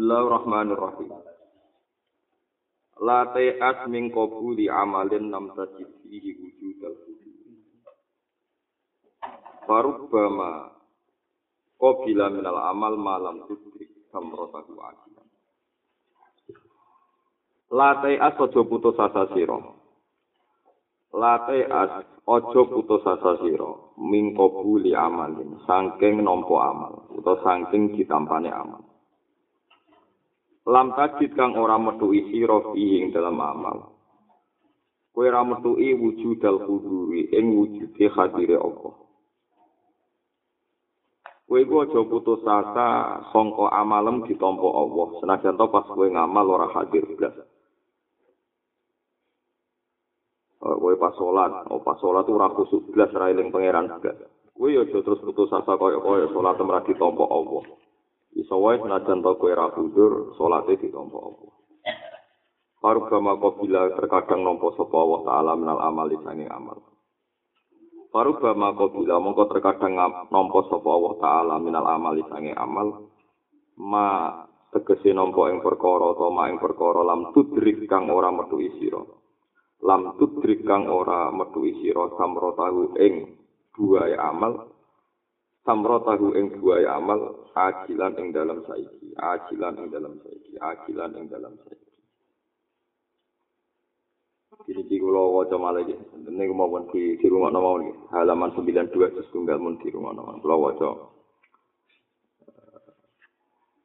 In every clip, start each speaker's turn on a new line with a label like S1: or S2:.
S1: Bismillahirrahmanirrahim. La ta'at min qabuli amalin nam tajid fihi wujudal Farubbama qabila minal amal malam tudrik samrotahu ajilan. La ta'at ojo putus asa sira. La ta'at ojo putus asa sira min qabuli amalin saking nampa amal utawa saking ditampane amal. Lam tajid kang ora metuhi sira ing dalam amal kowe ora metuhi wujudal kuduri ing wujude hadire apa kowe iku aja putus asa sangka amalem ditampa Allah senajan to pas kowe ngamal ora hadir blas Oh, kowe pas salat, oh pas salat ora khusuk blas ra eling pangeran blas. Kowe aja terus putus asa kaya-kaya salat ora ditampa Allah. Iso wae senajan to kowe ra mundur, salate ditampa apa. Karuba maka bila terkadang nampa sapa Allah taala menal amali sange amal. Karuba maka bila mongko terkadang nampa sapa Allah taala minal amali sange amal. Ma tegese nampa ing perkara utawa ing perkara lam tudrik kang ora metu sira. Lam tudrik kang ora metu sira samrotahu ing buaya amal samrotahu ing buaya amal ajilan ing dalam saiki ajilan ing dalam saiki ajilan ing dalam saiki Kini di kulo waca malah iki. Ini kemauan di, di rumah nama ini. Halaman 92 terus tunggal mun di rumah nama. Kulo waca.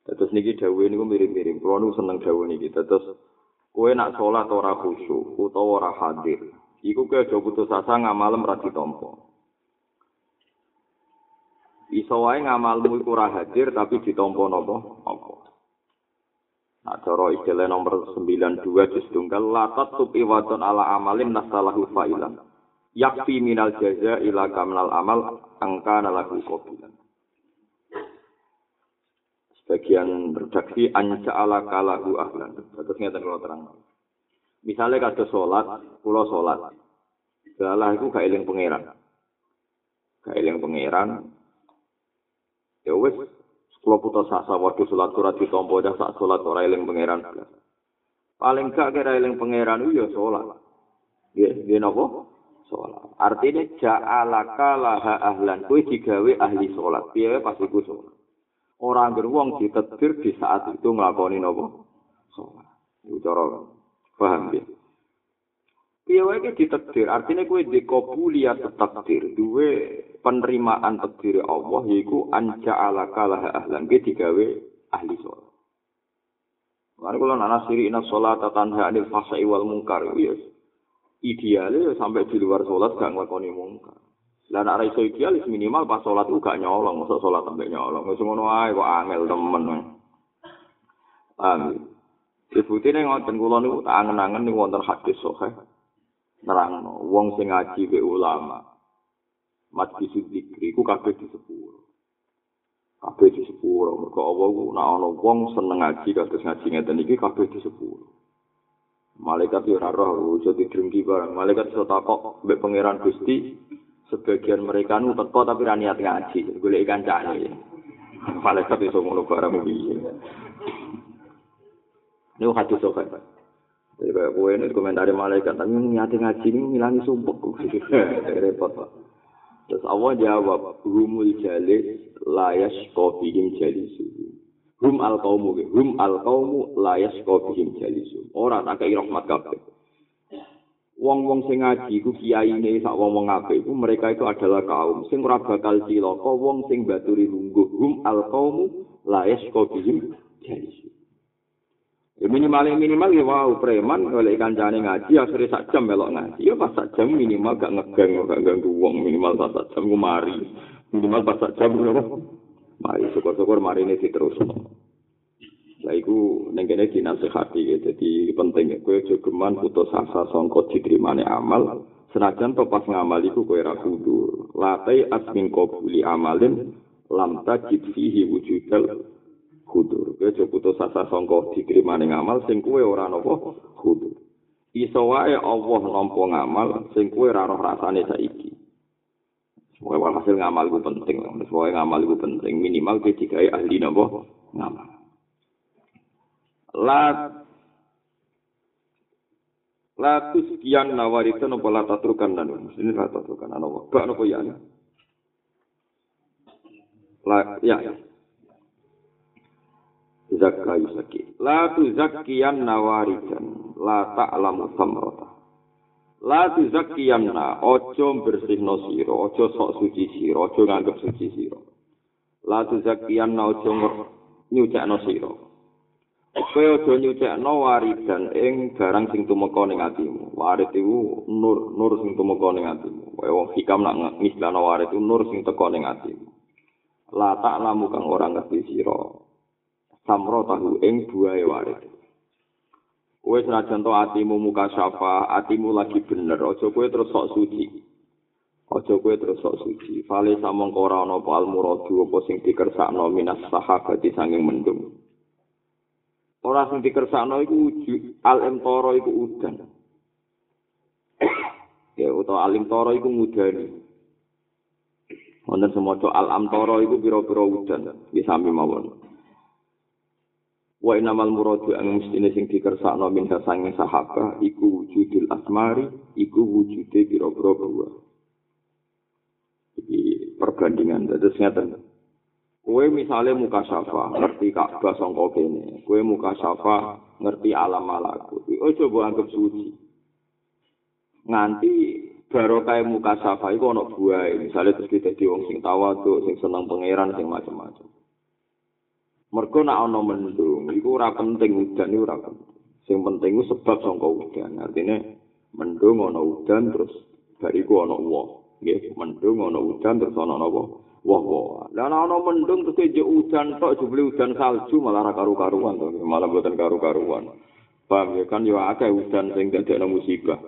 S1: Terus niki dawe ini mirip-mirip. Kulo nu seneng dawe niki. Terus kue nak sholat ora khusyuk utawa ora hadir. Iku ke aja putus asa ngamalem ra ditampa. Iso wae ngamalmu iku ora hadir tapi ditampa napa apa Nah, cara istilah nomor 92 juz tunggal latat tupi wadon ala amalin nasalahu fa'ilan. Yakfi minal jaza ila kamnal amal angka nalahu kobilan. Sebagian redaksi anja ala kalahu ahlan. Terus ngeten kalau terang. Misalnya kado sholat, pulau sholat. Salah itu gak pangeran. Gak pangeran, ya wis kula putus asa waktu salat ora ditampa dah sak salat ora eling pangeran. Paling gak kira eling pangeran ya salat nggih nggih napa? Salat artine ja'alaka laha ahlan. Kuwi digawe ahli salat piye pas iku salat ora anggere wong di saat itu nglakoni napa? Salat iku cara paham ya Piye wae iki ditakdir, artine kowe dikabuliyat takdir, duwe penerimaan takdir Allah yaiku anja ala kalah ahlan ge digawe ahli sholat. Mari kula ana siri ina sholat tanha anil fasai wal mungkar ya. Ideale sampai di luar sholat gak nglakoni mungkar. Lah nek iso ideal minimal pas sholat ku gak nyolong, masa sholat sampai nyolong. Wis ngono ae kok angel temen. Amin. Dibutine ngoten kula niku tak angen-angen niku wonten hadis sahih. Nerangno wong sing ngaji be ulama. Mati sidikri ku kabeh di sepuro kabeh di sepuro mergo Allah ku nek ana wong seneng ngaji kados ngaji ngeten iki kabeh di sepuro malaikat yo ora roh iso didrengki barang malaikat iso takok mbek pangeran Gusti sebagian mereka nu teko tapi ra niat ngaji golek kancane. Malaikat iso ngono barang piye. Ini hadis sokat. Jadi kayak gue ini komentari malaikat, tapi niatnya ngaji ini ngilangi sumpah. Repot pak. Terus Allah jawab, rumul jalis layas kofihim jalisu. Rum al kaumu, rum al kaumu layas kofihim jalisu. Orang tak kayak rahmat kabeh. Wong-wong sing ngaji ku kiai ini sak wong-wong ngape itu mereka itu adalah kaum sing ora bakal cilaka wong sing baturi lungguh rum al kaumu layas kofihim jalisu. Ya minimal minimal ya wow preman oleh kancane ngaji akhirnya sak jam melok ngaji. Ya pas sak jam minimal gak ngegeng gak ganggu wong minimal pas sak jam ku mari. Minimal pas sak jam ngono mari syukur-syukur mari ini terus lah iku ning kene dinasehati ya dadi penting kowe aja putus asa sangka diterimane amal. Senajan to pas ngamal iku kowe ra kudu. Latai asmin qabuli amalin lam tajid fihi wujudal kudur. Kowe aja putus asa sangka dikrimane ngamal sing kowe ora napa kudur. Iso wae Allah nampa ngamal sing kowe ora roh rasane saiki. Semoga hasil ngamal itu penting. Semoga ngamal itu penting. Minimal kowe digawe ahli napa ngamal. la la tuskian nawaritan apa la tatrukan dan ini la tatrukan ana wa ba napa ya ya zakka yusaki la tu nawaritan la ta'lamu samrata la tu zakkiyan na ojo bersihno sira ojo sok suci sira ojo nganggep suci sira la tu zakkiyan na ojo nyucakno sira Kowe aja nyucekno waridan ing barang sing tumeka ning atimu. Warid iku nur, nur sing tumeka ning atimu. Kowe wong hikam nak ngistilahno warid iku nur sing teka ning atimu. La tak lamu kang ora ngerti sira. Samro tahu ing buahe warid. Kowe senajan to atimu muka syafa, atimu lagi bener, aja kowe terus sok suci. Aja kowe terus sok suci. Fale samong ora ana apa almuradu apa sing dikersakno minas sahabati sanging mendung. ora sing dikersakno iku wujud al imtara iku udan ya utawa al imtara iku mudani wonten semoco al amtara iku pira-pira udan di sami mawon wa inamal muradu ang mestine sing dikersakno min sanging sahabat iku wujudul asmari iku wujude pira-pira buah iki perbandingan terus ngeten Kue misalnya muka syafa, ngerti Ka'bah sangka kene. Kue muka syafa, ngerti alam malakut. Oh coba anggap suci. Nganti baru kayak muka syafa itu ono buai. Misalnya terus kita wong sing tawadu, sing seneng pangeran, sing macam-macam. Mereka nak ono mendung, itu ora penting udan itu ora penting. Sing penting itu sebab sangka udan. Artinya mendung ono udan terus bariku ono uang. Mendung ono udan terus ono apa? wah wah dan ana mendung terus aja udan tok jebule udan salju malah ra karu-karuan to malah mboten karu-karuan paham ya kan yo akeh udan sing dadekno musibah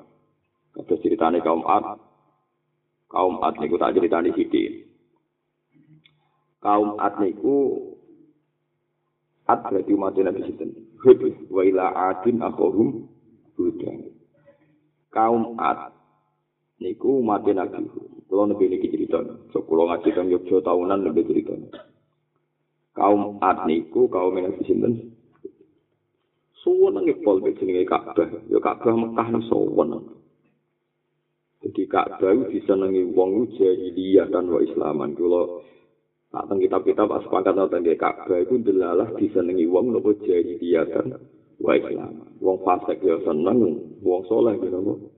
S1: ada ceritane kaum Ad kaum Ad niku tak ceritani sithik kaum Ad niku Ad berarti umat Nabi sinten Hud wa ila adin akhum hudan kaum Ad niku umat Nabi Kulo nabi ini cerita, so kulo ngaji kan Yogyo tahunan lebih cerita. Kaum Ad niku kaum di sini, suwon nang pol be jenenge Ka'bah, ya Ka'bah Mekah nang suwon. Jadi Ka'bah disenengi wong jahiliyah dan wa Islaman. Kulo tak teng kitab-kitab sepakat nonton Ka'bah itu delalah disenengi wong nopo dan wa Islaman. Wong fasik ya seneng, wong soleh gitu nopo.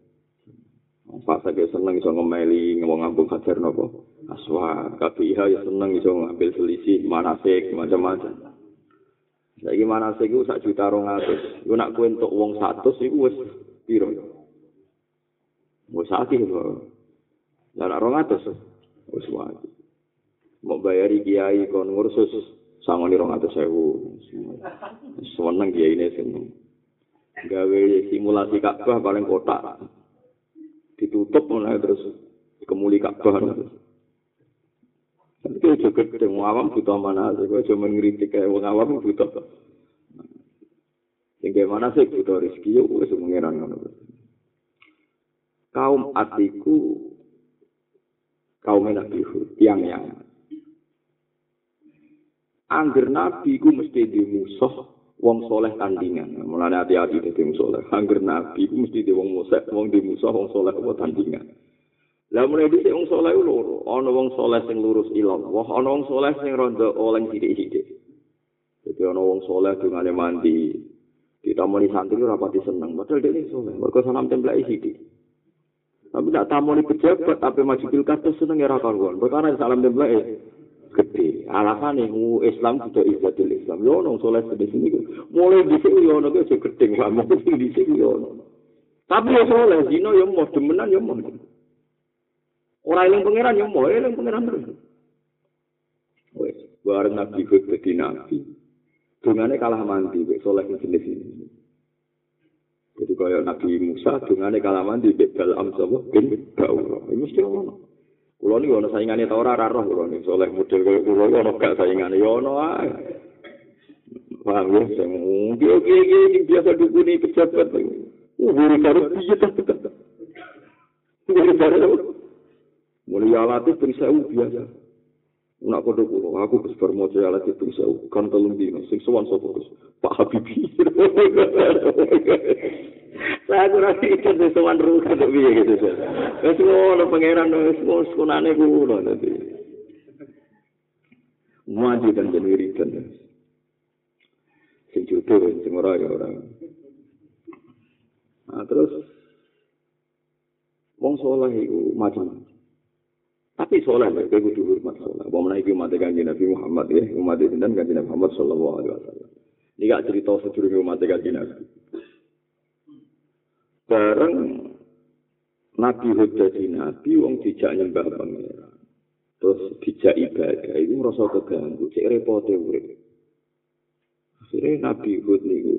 S1: Pak Sake seneng iso ngemeli ngomong ngambung hajar nopo. Aswa, KPIH ya seneng iso ngambil selisih manasik macam-macam. Saiki manasik iku sak juta rong atus. Iku nak kue untuk uang satu iku wis piro. Wis akeh lho. Lah rong atus wis wae. Mau bayari kiai kon ngursus sangoni rong atus sewu. Seneng kiai ini seneng. Gawe simulasi Ka'bah paling kotak. ditutup mulai terus kemuli Ka'bah Tapi itu juga gede, awam butuh mana sih? Gue cuma ngeritik kayak wong awam butuh. Yang kayak mana sih butuh rezeki? Yuk, gue cuma ngiran Kaum atiku, kaum Nabi Hud, yang yang. Angger Nabi ku mesti dimusuh wong soleh tandingan. Mulane hati-hati dadi wong soleh. Angger nabi ku mesti di wong musuh, wong di musuh wong soleh apa tandingan. Lah mulai dhisik wong soleh loro. Ana wong soleh sing lurus ilang, wah ana wong soleh sing rondo oleh sithik-sithik. Jadi ana wong soleh dungane mandi. Ditamoni santri ora pati seneng, padahal ini soleh. Mergo salam templek sithik. Tapi tak tamoni pejabat, tapi maju pilkada seneng ya ra karuan. Perkara salam templek gede. Alasan yang Islam sudah ibadah Islam. Ya ono soleh di sini. Mulai di sini ya ono ke gede. Mulai di sini ono. Tapi ya soleh. Zino ya mau demenan ya mau. Orang yang pangeran ya mau. Yang pangeran terus. Wes, bareng Nabi Hud jadi Nabi. Dungane kalah mandi. Soleh di jenis ini. Jadi kaya Nabi Musa, dungane kalah mandi. Bebel Amsawa bin Ba'urah. Ini mesti ono. Kulo niku ana saingane ta ora roh kulo niku soleh model kaya kulo ana gak saingane yo ono ae. Paham ya, sing iki iki iki biasa dukuni pejabat. Buru karo piye ta ta. Buru karo. Mulai alat itu bisa biasa. Nak kodo kulo, aku kes bermojo alat itu bisa kan telung dino, sing sowan sopo Pak Habibi. Saya kurang ikut di sowan ruka tuh piye gitu. Wes ngono pangeran wis sunane kula nanti. Maju dan jadi wiridan. Sing jodoh sing ora ya ora. Nah, terus wong saleh iku macam Tapi soleh, mereka kudu hormat soleh. Wong menaiki umat kanji Nabi Muhammad ya, umat itu dan Nabi Muhammad Sallallahu Alaihi Wasallam. Ini gak cerita sedurunge umat kanji Nabi. Bareng Nabi Hud jadi Nabi, wong dijak nyembah pangeran. Terus dijak ibadah, itu merasa keganggu, cek repote urip. Akhirnya Nabi Hud niku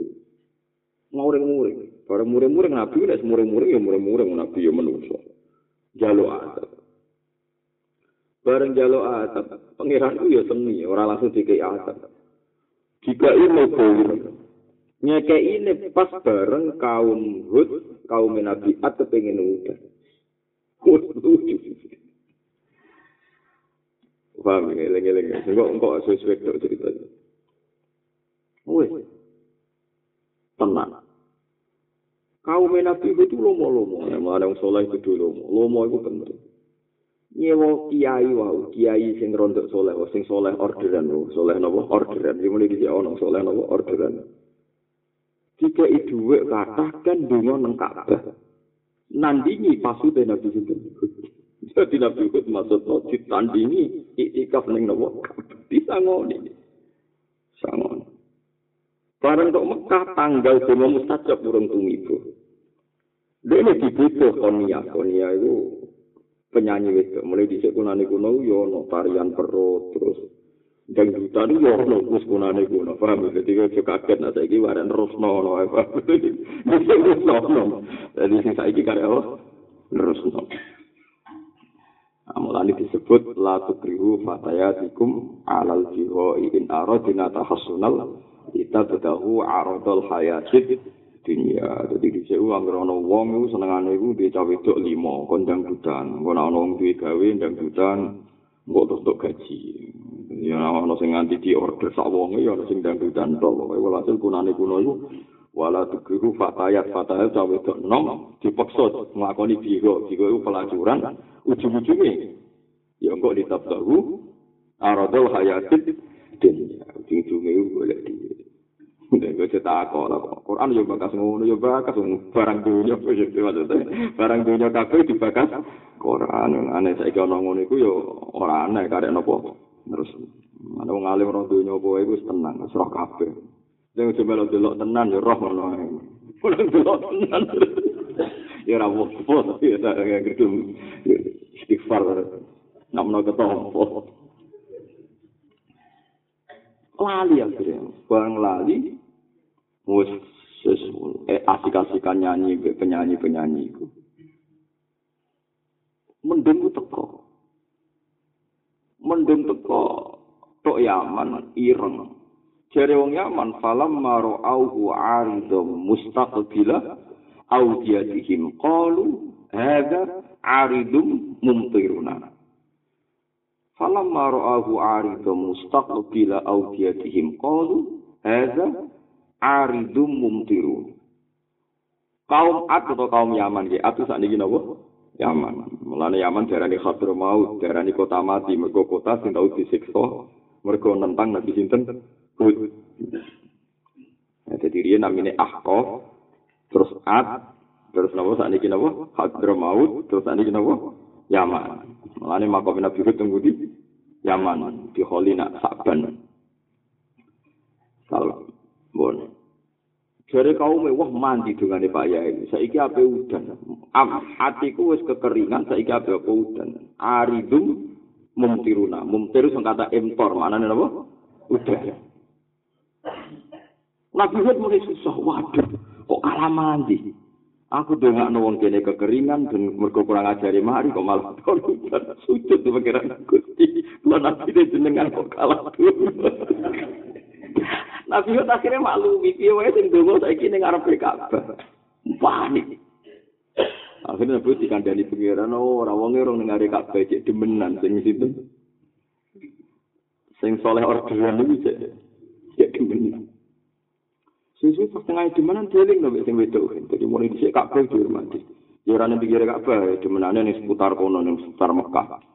S1: muring-muring. Bareng muring-muring Nabi, nek muring-muring ya muring-muring Nabi ya menungso. Jaluk adab. Bareng jaluk atap. Pangeran ku ya seni ora langsung dikei atap. Jika ini boleh nyekei ini pas bareng kaum Hud kaum Nabi Ad kepengen udah paham ya lengi-lengi enggak enggak sesuai tok ceritanya? Weh tenang. Kaum Nabi itu lomo-lomo. Yang mana yang soleh itu lomo. Lomo itu penting nyewa kiai wau kiai sing rondok soleh sing soleh orderan lho soleh napa orderan. Iki mulai dhisik ana soleh napa orderan. Jika itu kata kan dungo nang Ka'bah nandingi pasute nabi sinten. Jadi nabi ikut maksud no ditandingi iktikaf ning napa disangoni. Sangoni bareng tok Mekah tanggal demo mustajab urung tumibo Dene dibutuh konia, konia itu penyanyi wedok mulai di kunane kuno yo no tarian perut terus dangdutan yo no kus kunane kuno. Paham? Jadi juga kaget nah terus no no apa terus no no jadi saiki kare apa? Terus no Amalani disebut la tukrihu fatayatikum alal jihoi in aradina tahassunal kita bedahu aradul hayatid dunia. Jadi di sini anggar ana wong iku senengane iku di cawe dok lima kondang dutan. Engko ana wong duwe gawe ndang dutan engko terus gaji. Ya ana sing nganti di order sak wong ya ana sing ndang dutan tok. Pokoke walhasil kunane kuno iku wala tukiru fatayat fatayat cawe dok nom dipaksa nglakoni biro biro iku pelacuran ujung-ujunge ya engko ditabdahu aradul hayatid dunia. Ujung-ujunge iku golek duit. Nek kok cetak kok. Quran yo bakas ngono yo bakas. Barang dunya barang dunya kabeh dibakas. Quran aneh saiki ana ngono iku yo ora aneh karek napa? Terus ana wong alim ora dunya apa iku tenang wis roh kabeh. Sing cuma delok tenan yo roh ngono ae ora delok tenan. Yo ora apa ya tak gedung istighfar namno ketompo lali akhirnya barang lali wis eh, asik-asikan nyanyi penyanyi-penyanyi iku. Mendung teko. Mendung teko tok Yaman ireng. Jare wong Yaman falam maro auhu aridum mustaqbila audiyatihim qalu hadza aridum mumtiruna. Falam maro auhu aridum mustaqbila audiyatihim qalu hadza aridum mumtiru. Kaum Ad atau kaum Yaman ya, Ad saat ini napa? Yaman. Mulane Yaman darani Khadir Maut, darani kota mati, mergo kota sing tau disiksa, mergo nentang nabi sinten? Hud. Nah, jadi dia namanya Ahqaf, terus Ad, terus napa saat ini napa? Khadir Maut, terus saat ini napa? Yaman. Mulane makom Nabi Hud tunggu di Yaman, di Kholina, Sa'ban. Salam. Bon. Jare kaum wah mandi dungane Pak Yai. Saiki ape udan. Am atiku wis kekeringan saiki ape apa udan. Aridum mumtiruna. Mumtiru sing kata impor, manane napa? Udan. Nabi Hud mulai susah. Waduh, kok kalah mandi? Aku dengak wong kene kekeringan dan mergo kurang ajari mari kok malah. Sujud pikiran Gusti. Lan nabi jenengan kok kalah. Nabi Hud akhirnya maklumi, piye wae sing donga saiki ning arep Ka'bah. Panik. Akhirnya Nabi dikandani pengiran, oh ora wong ora ning arep Ka'bah cek demenan sing situ. Sing soleh orderan iki cek cek demenan. Susu pas tengah di mana dealing nabi sing wedok. Jadi mulai dhisik kabeh dihormati. Ya ora ning pinggir Ka'bah, demenane ning seputar kono ning seputar Mekah.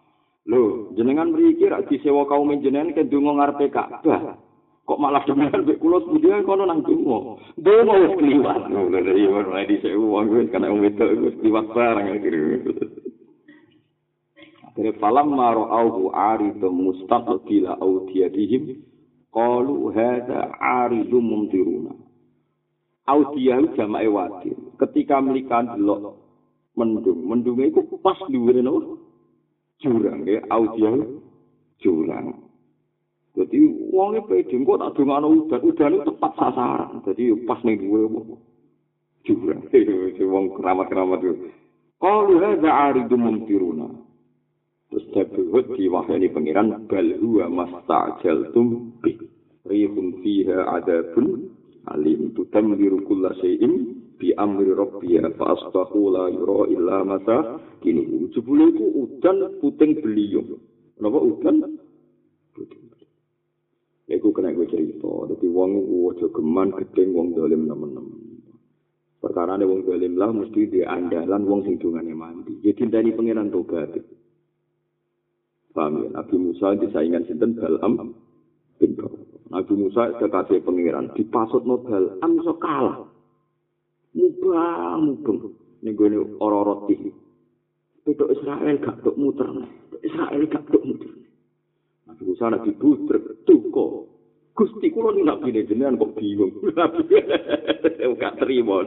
S1: Lho, jenengan mriki rak disewa kaum jenengan ke donga ngarepe Ka'bah. Kok malah demenan mek kula sepundi kono nang donga. Donga wis kliwat. Lho, iya ora disewa wong wis kana wong wedok wis kliwat barang akhire. Akhire falam maro auhu aridu mustaqbila audiyatihim qalu hadza aridu mumtiruna. Audiyahu jamae wadi. Ketika melikan delok mendung, mendunge iku pas dhuwure no jurang ya audiyahu jurang. Jadi wonge pede kok tak dongano udan, udan itu tepat sasaran. Jadi pas ning dhuwure jurang. Wong keramat-keramat itu. Qalu hadza aridu mumtiruna. Terus Dabuhud diwahyani pengiran bal huwa mastajaltum bi. Rihun fiha adabun alim tudammiru kulla shay'in bi amri rabbiya fa asbahu la yura illa mata kini jebule iku udan puting beliung napa udan Iku kena gue cerita, jadi wong wajah geman gedeng wong dolim nemen-nemen. Perkara wong dolim lah mesti di andalan wong sing dungane mandi. Jadi dari pangeran tobat. Paham ya? Nabi Musa disaingan sinten Balam bin Nabi Musa kekasih pangeran dipasut nobel am iso kalah. Mubah mubeng ning gone ora roti. Pedok Israel gak tok muter Israel gak tok muter. Nabi Musa nak dibutrek tuko. Gusti kula ning nabi jenengan kok bingung. Gak terima.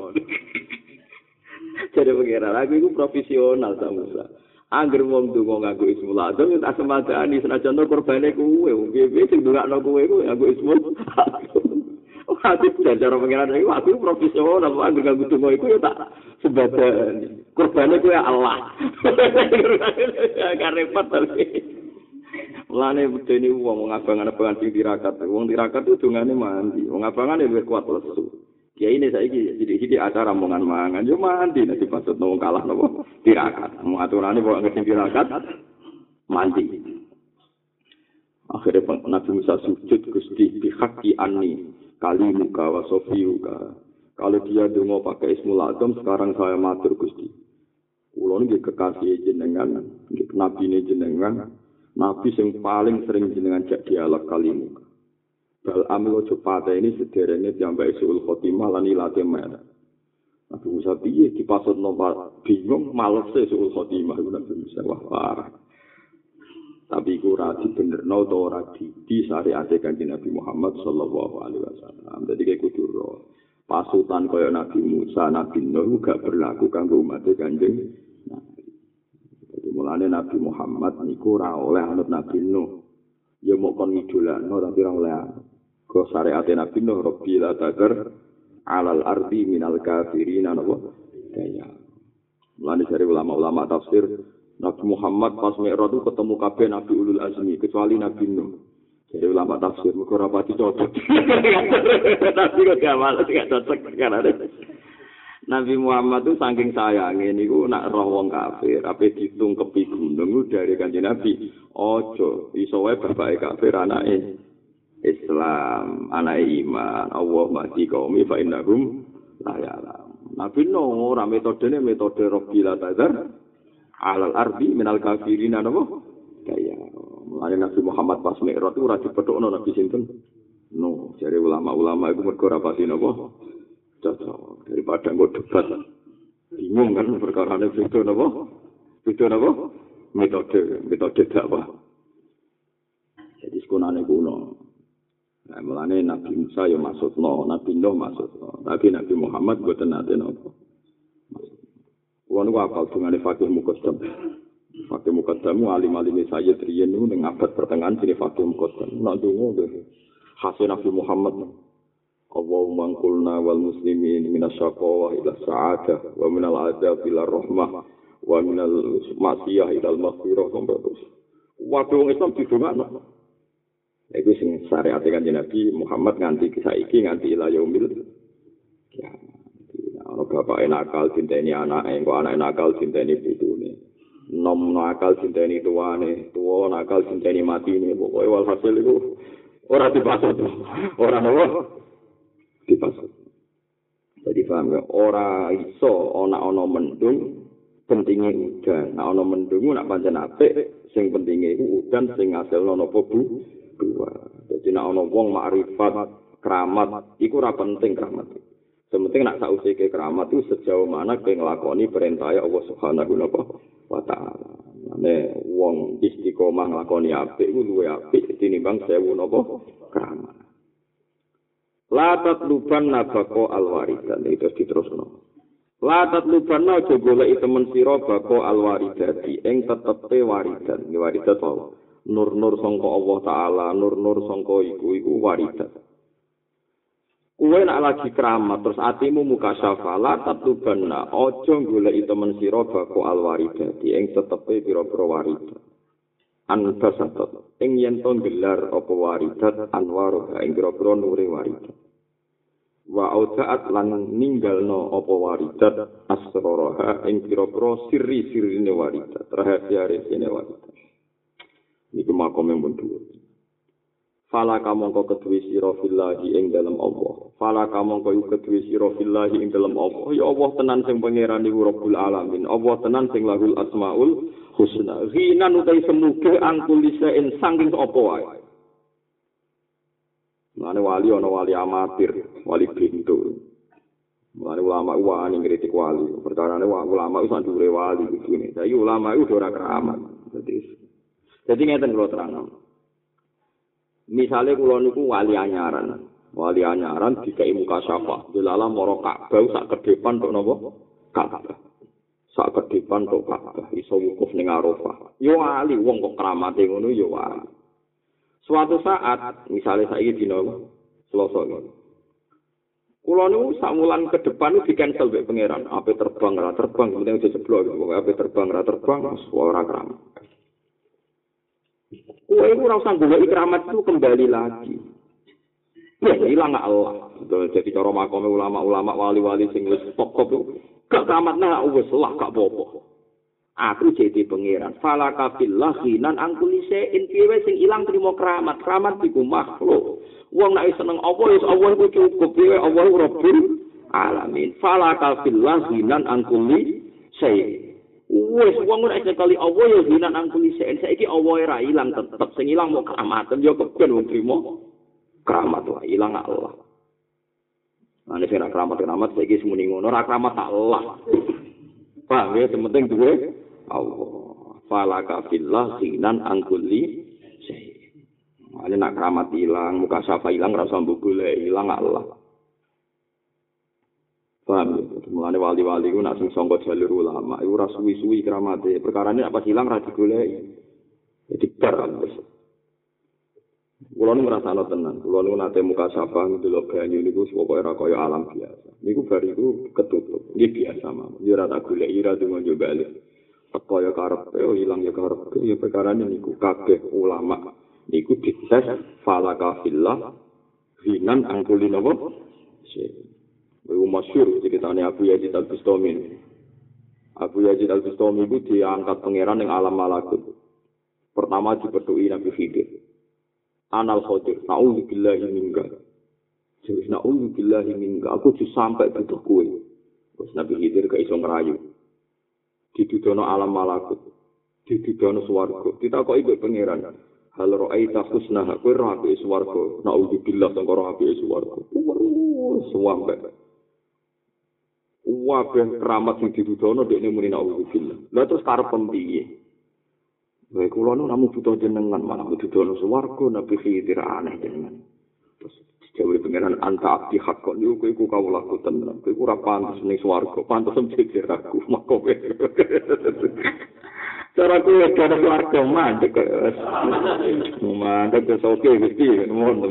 S1: Jadi pangeran aku itu profesional sama Musa. Angger wong donga nganggo ismul azam tak semadani senajan to korbane kuwe wong piye sing ndongakno kuwe kuwe nganggo ismul Hati cara pengiran itu aku profesional, aku anggur ganggu tunggu itu ya tak sebadan. Korbannya itu ya Allah. Gak repot tapi. Mulane bedene wong ngabang-abangan sing tirakat. Wong tirakat itu dungane mandi. Wong abangan ya kuat lesu. Ya ini jadi jadi acara mangan mangan yo mandi nanti pasut nong kalah nopo tirakat. Mau aturannya bawa ngerti tirakat mandi. Akhirnya Nabi Musa sujud gusti bihaki ani kali muka wa sofiyuka. Kalau dia dungo pakai ismul azam sekarang saya matur gusti. Kulo ini kekasih jenengan, nabi ini jenengan, nabi yang paling sering jenengan jak dialog kali muka. bal amil ojo ini sederenge diambai suul khotimah lan ilate merah. Nabi Musa piye dipasut nomor bingung males suul khotimah Nabi Musa wah parah. Tapi iku ora dibenerno to ora di kanjeng Nabi Muhammad sallallahu alaihi wasallam. Dadi kayak kudu pasutan kaya Nabi Musa, Nabi Nuh gak berlaku kanggo umat kanjeng. Mulane Nabi Muhammad niku ora oleh anut Nabi Nuh. Ya mau kon ngidolakno tapi ora oleh Kau syariat Nabi Nuh Rabbi la tagar alal ardi minal kafirin napa daya. Mulane dari ulama-ulama tafsir Nabi Muhammad pas Mi'raj itu ketemu kabeh Nabi Ulul Azmi kecuali Nabi Nuh. Jadi ulama tafsir mergo rapati cocok. Nabi kok gak malah gak cocok kan ada. Nabi Muhammad itu saking sayangnya niku nak roh wong kafir, apa ditung kepi gunung dari kanjeng Nabi. Ojo, iso wae bapake kafir anake Islam, anak iman, Allah mati kaumi fa innahum la ya'lam. Nabi no ora metodene metode Rabbil Tazar alal ardi minal kafirin ana apa? Kaya mulane Nabi Muhammad pas Mi'raj itu ora dipethukno Nabi sinten? No, jare ulama-ulama itu mergo ora pasti napa? Cocok daripada nggo debat. Bingung kan perkara ini beda napa? Beda napa? Metode, metode dakwah. Jadi sekunane kuno. Nah, mulane Nabi Musa ya maksud no, Nabi Nuh maksud no. Tapi Nabi Muhammad buat nate nopo. Wong apa dengan fakih mukaddam. Fakih mukaddam alim alim saya niku ning abad pertengahan sini fakih mukaddam. Nak dungo deh. Hasil Nabi Muhammad. Allahumma kulna wal muslimin minas syaqwa ila sa'adah wa minal adab ila rahmah wa minal maksiyah ila maghfirah sampai terus. Waktu wong Islam didongakno. Iku sing syariat kan Nabi Muhammad nganti saiki nganti ila yaumil ya. Ana bapak nakal cinteni anake, kok anake nakal cinteni putune. Nom nakal cinteni tuane, tuwa nakal cinteni matine, pokoke walhasil iku ora dipasut. Ora nopo? Dipasut. Paham ya? Ora iso ana ana mendung pentingnya udan. Nah ana mendung nak pancen apik sing pentingnya iku udan sing ngasilno napa bu dua. Dadi nek ana wong makrifat keramat iku ora penting keramat. Sementing nak sausi ke keramat itu sejauh mana kowe nglakoni perintah Allah Subhanahu wa taala. Ane wong istiqomah nglakoni apik iku luwe apik tinimbang sewu napa. La tatluban nabako alwaridan itu diterusno. La tatluban aja goleki temen sira bako alwaridati ing tetepe waridan. Ini waridat wae. Nur-nur sangka Allah taala, nur-nur sangka iku iku waridat. Kuwe nak lagi keramat terus atimu muka syafa la tatluban aja goleki temen sira bako alwaridati ing tetepe pira-pira waridat. Anbasatot ing yen to gelar apa waridat anwaruh ing grogro nure waridat wa audaat lan ninggalno apa waridat asroroha ing grogro sirri-sirrine waridat rahasia resine waridat niku makome mun Fala kamangka kedue sira fillahi ing dalem Allah. Fala kamangka iku kedue sira fillahi ing dalem Allah. Ya Allah tenan sing pangeran Rabbul Alamin. Allah tenan sing lahul asmaul husna. Ghinan utai semuge angkulisa in sangking apa wae. Mane wali ana wali amatir, wali pintu. Mane ulama wani ngritik wali. Perkara ulama iku sandure wali iki. Saiki ulama iku ora keramat. Dadi Jadi ngeten kula terang. Misale kula niku wali anyaran. Wali anyaran dikai muka syafa. Dilala moro Ka'bah sak kedepan tok napa? Ka'bah. Sak kedepan tok Ka'bah iso wukuf ning Arafah. Yo wali wong kok kramate ngono yo wali. Suatu saat, misalnya saiki dina Selasa ngono. Kulo niku sak wulan ke depan di cancel mbek pangeran. Ape terbang ora terbang, penting aja jeblok gitu. Ape terbang ora terbang, ora keramat. Kue itu rasa gue ikramat itu kembali lagi. Ya hilang Allah. Jadi cara makom ulama-ulama wali-wali sing wis pokok itu gak keramat nah wis lah gak popo. Aku jadi pangeran. Fala kafillah hinan angkulise intiwe sing ilang terima keramat. Keramat iku makhluk. Wong nek seneng apa wis Allah iku cukup. Piye Allah Rabbul alamin. Fala kafillah hinan angkulise Wes wong ora sekali Allah ya hinan angkuli sen saiki Allah ora ilang tetep sing ilang mau keramatan ya keben wong trimo keramat wae ilang Allah. Ane sing keramat keramat saiki semuni ngono ora keramat Allah. Paham ya penting duwe Allah. Falaka fillah hinan angkuli. Ane nak keramat ilang muka safa ilang rasa mbok golek ilang Allah. Paham ya? Mulane wali-wali ku nak sing sangka jalur ulama iku ora suwi-suwi kramate. Perkara ini apa hilang ra digoleki. Jadi wis. Kulo nu ngrasakno tenan. Kulo nu nate muka sapa ndelok banyu niku pokoke ora kaya alam biasa. Niku bar iku ketutup. Iki biasa mah. Yo ora tak goleki ora dungo yo bali. Teko ya karep, yo ilang ya karep. Ya perkara niku kabeh ulama niku dites falaka fillah hinan angkulin apa? Iku masyur ceritanya Abu Yazid Al-Bustami. Abu Yazid Al-Bustami itu diangkat pangeran yang alam malakut. Pertama diperdui Nabi Khidir. Anal Khodir, na'udzubillahi minka. Jadi na'udzubillahi minka, aku tuh sampai butuh kue. Terus Nabi Khidir ke iso ngerayu. Didudono alam malakut. Didudono suwargo. Kita kok pangeran. Hal ro'aita khusnah, kue rapi suwargo. Na'udzubillah, sangka rapi suwargo. Suwampe. wabah keramat sing didudono dekne muni naudzubillah. Lah terus karep piye? Bae kula nu namu butuh jenengan malah didudono swarga nabi khidir aneh jenengan. Terus Jawa pengenan anta abdi hakko niku kowe iku kawula ku tenan. Kowe ora pantes ning swarga, pantes mikir aku mako kowe. Cara kowe kada swarga mandek. Mandek wis oke Gusti, nuwun to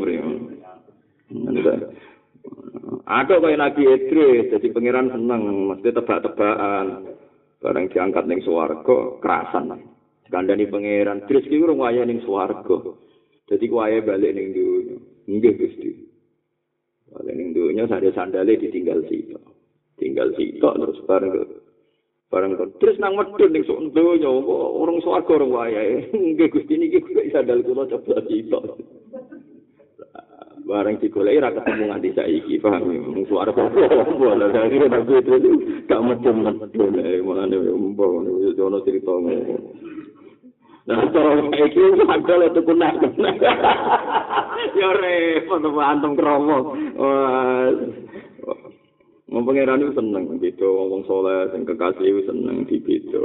S1: Ada kaya Nabi Idris, jadi pangeran seneng, mesti tebak-tebakan. Barang diangkat ning swarga, kerasan. Kandani pangeran, Idris ki urung waya ning swarga. Jadi kuwaye balik ning dunya. Nggih Gusti. Balik ning dunya sadhe sandale ditinggal sitok. Tinggal sitok terus bareng bareng terus nang medun ning sok dunya, urung swarga urung waya. Nggih Gusti niki kuwi sandal kula coba sitok. bareng digoleki ra ketemu nganti saiki paham ya mung suara apa lah akhire tak itu gak medem-medem mulane mbok ono cerita ngono cara iki lek tuku nak. Ya repot apa antum kromo. Wong pangeran iku seneng beda wong saleh sing kekasih seneng dibeda.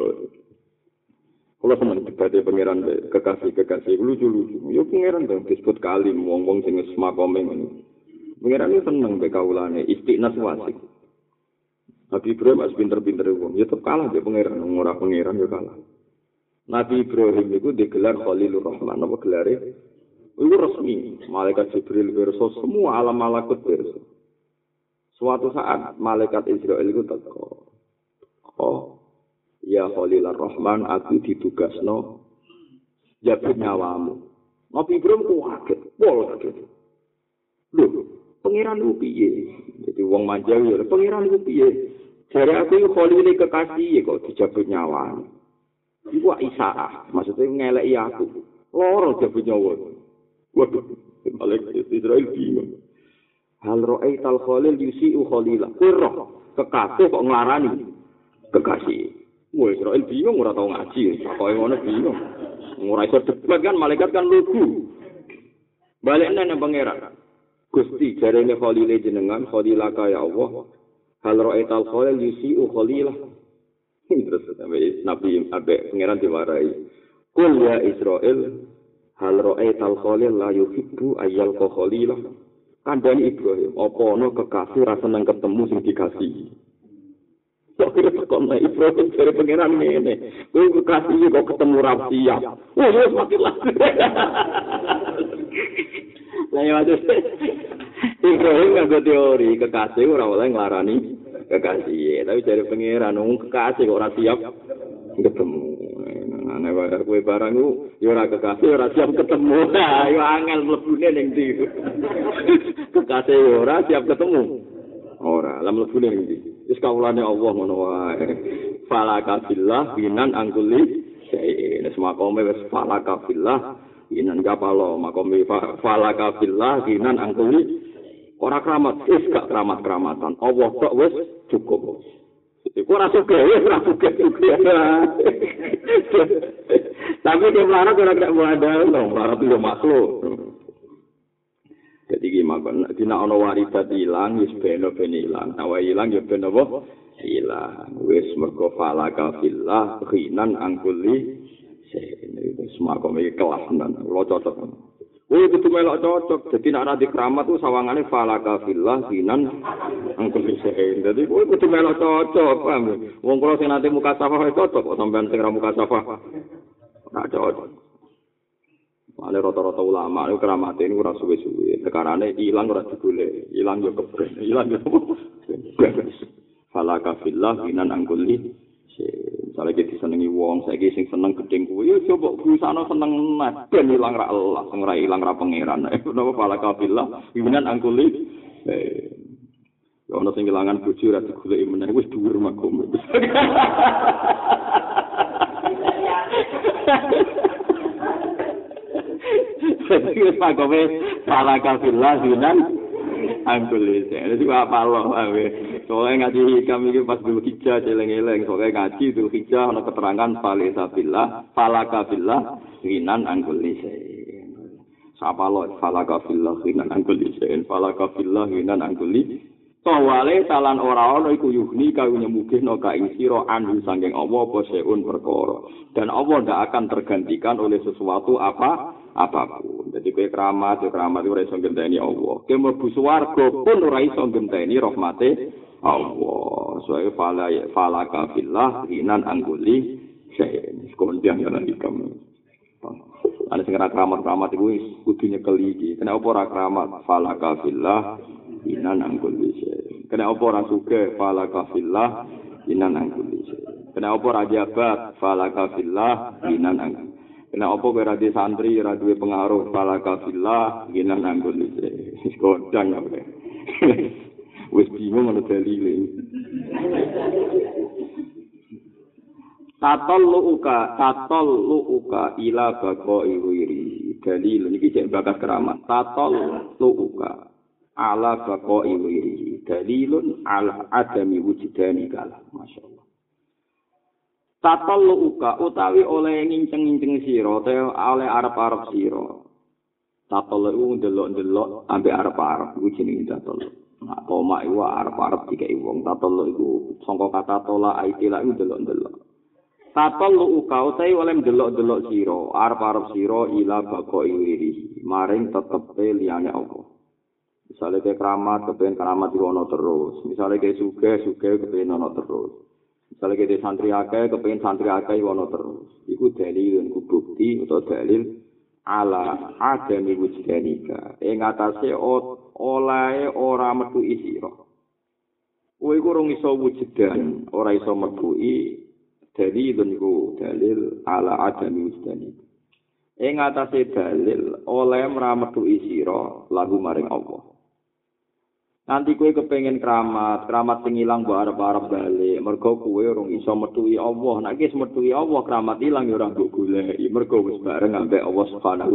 S1: Kalau seneng dibade pangeran kekasih-kekasih lucu-lucu. Ya pangeran dong disebut kali wong-wong sing wis makome ngono. Pangeran iku seneng be kaulane istiqnas wasik. Nabi Ibrahim as pinter-pinter wong, ya tetep kalah dia pangeran, ora pangeran ya kalah. Nabi Ibrahim itu digelar Khalilur Rahman. Apa gelarnya? Itu resmi. Malaikat Jibril verso semua alam malakut verso. Suatu saat malaikat Israel itu teko. Oh, ya Khalilur Rahman, aku ditugas no jabut nyawamu. Nabi Ibrahim ku kaget, pol kaget. Loh, pengiran itu piye? Jadi wong manja ya, pengiran itu piye? Jadi aku Khalilur kekasih kok dijabut nyawamu. Iku isaah, maksudnya ngelek aku. Loro jabu nyawa. Waduh, malaikat Israel bingung. Hal ro'ay tal khalil yusi'u khalila. Kira, kekasih kok ngelarani. Kekasih. Wah, Israel bingung, ora tau ngaji. Kok yang mana bingung. Ora iso debat kan, malaikat kan lugu. Balik nana pangeran. Gusti, jarene khalile jenengan, khalilaka ya Allah. Hal ro'ay tal khalil yusi'u khalilah. Terus nabi abe pangeran diwarai kul ya Israel hal roe tal khalil la yuhibbu ayyal khalilah kandani Ibrahim apa ana kekasih rasa nang ketemu sing dikasih Sok kira tekon Ibrahim dari pangeran ini. Kau kekasih kok ketemu rapi ya. Wah, ya semakin lah. Lah ya Ibrahim nggak teori kekasih ora oleh nglarani kekasih. Tapi dari pangeran nung kekasih kok ora siap. Ketemu. Ana wae kowe barang ku ya ora kekasih ora siap ketemu. Ayo angel mlebune ning ndi? Kekasih ora siap ketemu. Ora lah mlebune ning ndi? Wis kawulane Allah ngono wae. Falaka billah binan angkuli Nes makome wis falaka billah inan kapalo makome falaka billah inan angkuli. Ora keramat wis gak keramat keramatan Allah tok wis cukup Iku ora suka, wis ora suka Tapi dia melarat ora mau ada, melarat itu makhluk. Jadi gimana? Dina ono waridat hilang, wis beno beno hilang. Nawa hilang ya beno apa? Hilang. Wis mergo falaka fillah, khinan angkuli. Semua komik kelas nan. Lo cocok. Wih, itu melok cocok. Jadi nak nanti keramat tuh sawangannya falaka fillah sinan angkul bisain. Jadi wih, itu melok cocok. Paham? Wong kalau sing nanti muka safah cocok. Kok sampean sing muka safah? Nak cocok. Mane rata-rata ulama itu keramat ini kurang suwe-suwe. Sekarang hilang kurang digule. Hilang yo keben. Hilang Falaka fillah sinan angkul misalnya kita senengi wong, saya sing seneng gedeng kuwi, ya coba berusaha seneng nah, ben hilang ra Allah, sing ra hilang ra pangeran. Napa pala kafilah, iminan angkuli. Eh, ya ono sing kehilangan bojo ra digoleki meneh wis dhuwur makom. Jadi wis pakome pala kafilah, iminan angkuli. Jadi apa lo, Soalnya ngaji hikam ini pas dulu hijau celeng-eleng. Soalnya ngaji dulu hijau ada keterangan fali sabillah, falaka billah, rinan anggul nisain. Sapa lo falaka billah, rinan anggul nisain, falaka billah, rinan anggul Tawale talan ora ana iku yuhni kau nyemugih no kaing sira anhu sanging Allah apa seun perkara. Dan Allah ndak akan tergantikan oleh sesuatu apa apapun. Jadi kowe keramat, keramat ora iso genteni Allah. Kowe mlebu swarga pun ora iso genteni rahmate Allah. Soale fala fala kafillah hinan angguli sayen. Kemudian yang nanti kamu. Ada sing keramat-keramat iku kudu nyekel iki. Kenapa ora keramat? Fala kafillah hinan angguli sayen. Kenapa ora suke? Fala kafillah hinan angguli sayen. Kenapa ora jabat? Fala kafillah hinan angguli Kenapa kowe ra santri, ra duwe pengaruh, fala kafillah, ginan anggone. Wis kodang apa. wis bingung ana dalile. Tatol lu tatol lu ila bako iwiri. dalil iki cek bakas keramat tatol luka ala bako iwiri dalilun ala adami wujudani kala masyaallah tatol luka utawi oleh nginceng-nginceng sira utawa oleh arep-arep sira tatol lu ndelok-ndelok ambek arep-arep iku jenenge tatol Nah, toma iku arep-arep dikai wong tatol iku sangka kata tola aitila iku ndelok-ndelok Tatol lu uka utai oleh delok-delok siro, arep-arep siro ila bako iwiri, maring tetepe liyane Allah. Misalnya kayak keramat, kepengen keramat ono terus. Misalnya kayak suge, suge kepengen ono terus. Misalnya kayak santri akeh, kepengen santri akeh ono terus. Iku dalil, iku bukti, atau dalil ala adami wujdanika. Ing atase oleh ora metu isiro. Kowe iku rong iso wujudan, ora iso metuhi dalil niku dalil ala adami wujudani ing atase dalil oleh mrametu isira lagu maring Allah nanti kowe kepengin keramat keramat sing ilang mbok arep-arep bali mergo kowe urung iso metuhi Allah nek wis metuhi Allah keramat ilang ya ora mbok goleki mergo wis bareng ambek Allah Subhanahu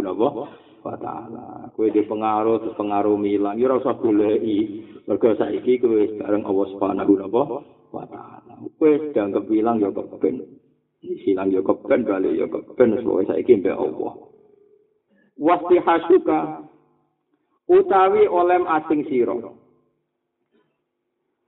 S1: wa taala kowe di pengaruh pengaruh ilang ya ora usah goleki mergo saiki kowe wis bareng Allah Subhanahu wa taala wis dianggap ilang ya keben. Silang ya keben balik ya keben sesuai saiki mbek Allah. Wasti hasuka utawi olem asing sira.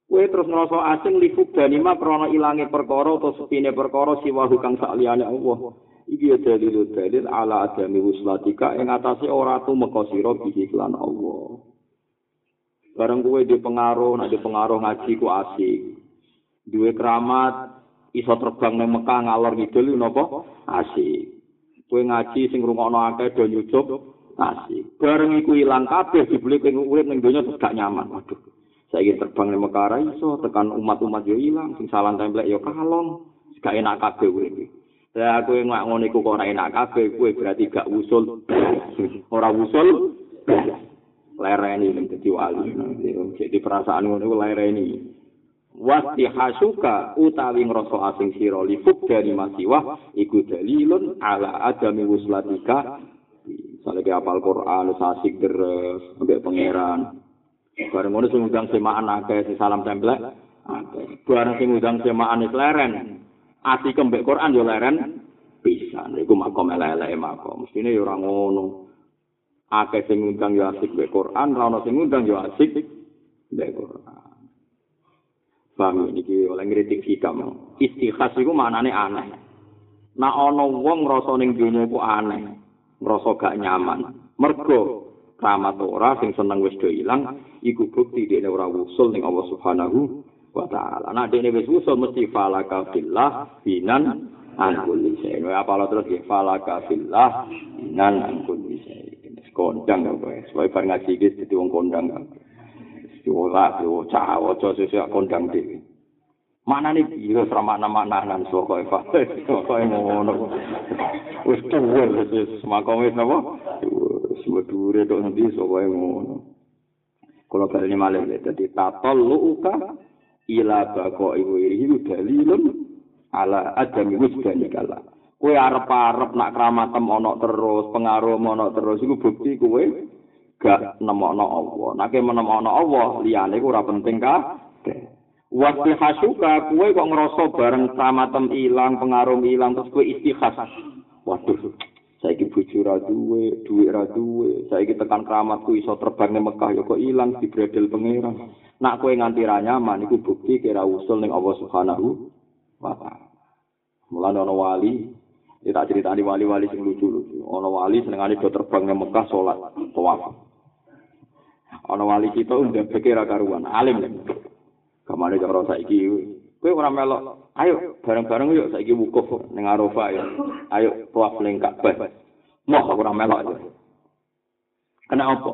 S1: Kowe terus ngrasa asing lifuk danima krana ilange perkara utawa sepine perkara siwa kang sakliyane Allah. Iki ya dalil dalil ala adami wuslatika ing atase ora tumeka sira bihi lan Allah. Bareng kowe di pengaruh, nek di pengaruh ngaji ku asik. duwe keramat iso terbang nang Mekah ngalor ngidul napa asik kowe ngaji sing ngrungokno akeh do nyucup asik bareng iku ilang kabeh dibeli kowe urip ning donya gak nyaman waduh saiki terbang nang Mekah iso tekan umat-umat yo ilang sing salah templek yo kalong gak enak kabeh kowe Ya kowe ngak ngono iku kok ora enak kabeh kowe berarti gak usul. Ora usul. Lereni dadi wali. Jadi perasaan ngono iku lereni. Wasti hasuka utawi ngrasa asing sira lifuk dari masiwah iku dalilun ala adami wuslatika. Ke apal Quran sasik deres sampai pangeran bareng ngono sing undang semaan akeh si salam akeh. Bareng sing undang semaan is leren. Ati kembek Quran yo leren. Bisa. Niku makom elek-elek makom. Mestine yo ora ngono. Akeh sing undang yo asik mbek Quran ra ono sing undang yo asik mbek Quran. Paham iki oleh ngritik hikam. Istikhas iku maknane aneh. Nah ana wong ngrasa ning dunya iku aneh, ngrasa gak nyaman. Mergo keramat ora sing seneng wis do ilang, iku bukti dene ora wusul ning Allah Subhanahu wa taala. Nah dene wis wusul mesti falaka fillah binan angkul lise. Nah apa terus ya falaka fillah binan angkul lise. Kondang kok wis, wae bar ngaji iki dadi wong kondang. ora yo cawo aja sesuk kondang dhewe manane piye ora makna-maknanan saka Eva kok ngono wis tuwa wis semakom wis napa medure tok nanti saka ngono kula bali malih dadi tatol luka ila bako ibu iki dalilun ala adami wujudani kala kowe arep-arep nak kramatem ana terus pengaruh ana terus iku bukti kowe gak nemokno Allah. Nek menemokno Allah liyane ku ora penting ka. Waktu hasuka kue kok ngerasa bareng tamatem ilang, pengaruh ilang, terus kue istikhas. Waduh, ra duwe, duwe ra duwe, saya ki tekan keramatku iso terbang ke Mekah, ya kok ilang di bredel pengiran. Nak kue nganti ra nyaman, itu bukti kira usul ning Allah subhanahu wa ta'ala. Mulane ana wali, ya tak ceritani wali-wali sing lucu-lucu. Ana wali senengane do terbang ke Mekah salat, tawaf. ana wali kita udah pikir karuan alim kemana cara saiki kowe ora melok ayo bareng-bareng yuk saiki wukuf ning Arafah ya ayo tawaf ning Ka'bah mau ora melok ya kena apa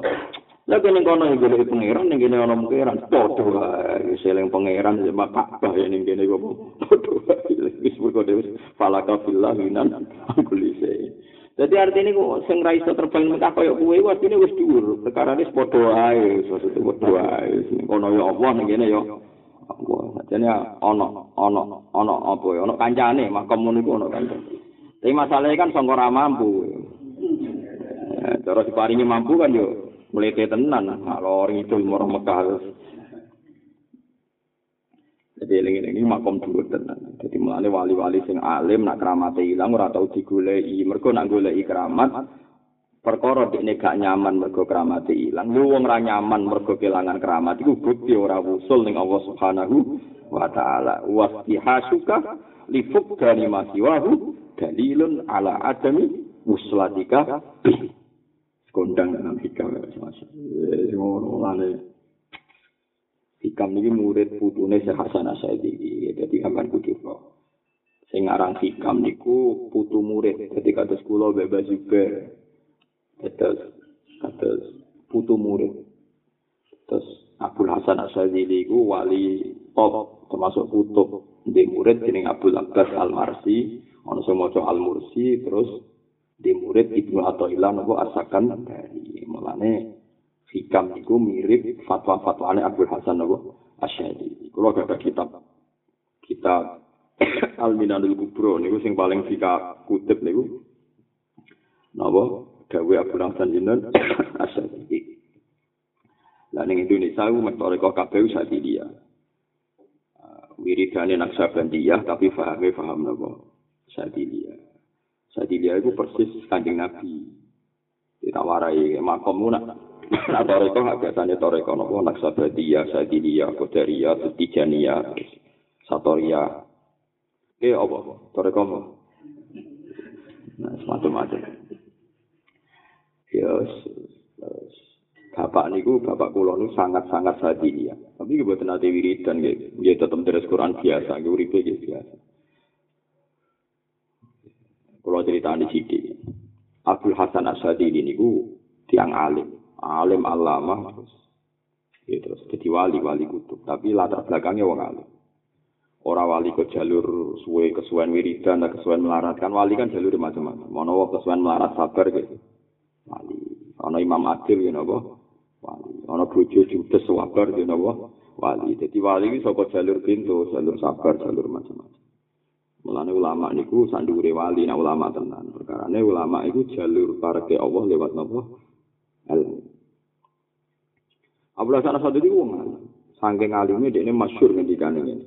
S1: Lah kene kono iki golek pangeran ning kene ana pangeran padha wae seling pangeran ya Ka'bah ya ning kene kok padha wae wis mergo dhewe falaka fillah minan kulise Jadi artinya kok sing ra iso terbang Mekah kaya kuwe artine wis dhuwur. Perkara wis padha wae, maksudnya padha wae. Kono ya Allah ning kene ya Allah. Jane ana ana ana apa ya? Ana kancane, makam ngono iku ana kancane. Tapi masalahnya kan sangka ra mampu. Nah, cara diparingi mampu kan yo mlete tenan, ngalor ngidul marang Mekah. Jadi ini ini makom dulu tenan. Jadi mulane wali-wali sing alim nak keramate ilang ora tau digoleki. Mergo nak goleki keramat perkara dekne gak nyaman mergo keramate ilang. Lu wong ora nyaman mergo kelangan keramat iku bukti ora wusul ning Allah Subhanahu wa taala. Wastihasuka li fuqdani ma siwahu dalilun ala adami muslatika kondang dalam hikam ya masya Allah hikam ini murid putune Syekh Hasan Asyadi jadi kapan kudu sing aran hikam niku putu murid jadi kados kula bebas juga terus kados putu murid. Terus Abdul Hasan Asyadi niku wali top termasuk kutub. Di murid jeneng Abdul Abbas Al Marsi ana sing maca Al Mursi terus di murid Ibnu Athaillah nopo asakan dari mulane hikam niku mirip fatwa-fatwane Abdul Hasan nopo Asyadi. Kulo gak ada kitab kitab Al Minanul Kubro niku sing paling fika kutip niku nopo gawe Abdul Hasan Jinan Asyadi. Lah ning Indonesia ku metode kok kabeh usati dia. Wiridane Naksabandiyah tapi fahame faham nopo Sadiliyah. Sadilia itu persis kanjeng Nabi. Kita warai makom nak. Nah, toreko nggak biasanya toreko nopo naksabadia, sadilia, kodaria, tijania, satoria. Oke, apa? Toreko apa? Nah, semacam-macam. Ya, bapak niku bapak kula niku sangat-sangat sadilia. Tapi kebetulan nanti wiridan gitu. Dia tetap terus Quran biasa, gitu, uripe biasa. Kalau cerita di sini, Abdul Hasan Asyadi ini ku tiang alim, alim alama, terus, ya, terus jadi wali wali kutub. Tapi latar belakangnya wong alim. Orang wali ke jalur suwe kesuwen wiridan, kesuwen melarat kan wali kan jalur macam-macam. Mono kesuwen melarat sabar gitu. Wali. Ono Imam Adil gitu nopo. Wali. Ono bojo judes sabar gitu nopo. Wali. Jadi wali itu saka jalur pintu, jalur sabar, jalur macam-macam. Mulane ulama niku sandure wali nah ulama tenan. Perkarane ulama iku jalur parke Allah lewat napa? Ilmu. Abdullah sana satu di wong Saking alime dekne masyhur ngendikane ngene.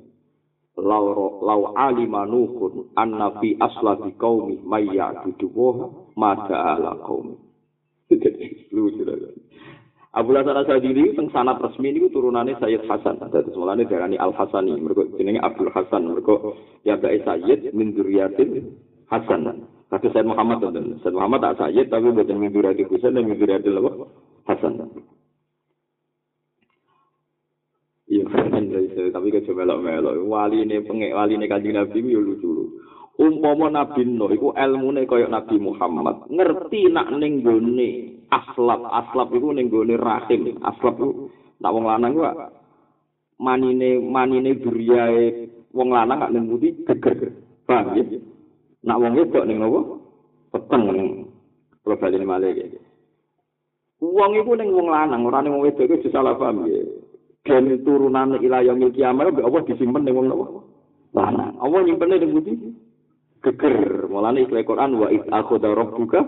S1: Lau lau alima nuhun anna fi aslabi qaumi may ya'budu wa ma ta'ala qaumi. Lucu Abu Hasan Asadili teng sanad resmi niku turunane Sayyid Hasan. Dadi semulane diarani Al Hasani, mergo jenenge Abdul Hasan, mergo ya bae Sayyid min dzurriyyatin Hasan. Kata Sayyid Muhammad dan Sayyid Muhammad tak Sayyid tapi bukan min dzurriyyatin Hasan dan min dzurriyyatin apa? Hasan. Iya, tapi kan coba melok Wali pengek wali ini kanjeng Nabi itu lucu. Umpama Nabi Nuh iku ilmune kaya Nabi Muhammad, ngerti nak ning gone aslap aslap itu ning gone rahim. Aslap itu nak wong lanang ku manine manine duriyae wong lanang gak ning putih geger. Paham ya? Nak wong wedok ning nopo peteng ning kula bali malih iki. Wong iku ning wong lanang ora ning wong wedok iku salah paham ya? Gen turunan ilayah milki amal apa disimpen ning wong lanang. Apa nyimpen ning putih geger mulane ikhlas Quran wa id akhadha rabbuka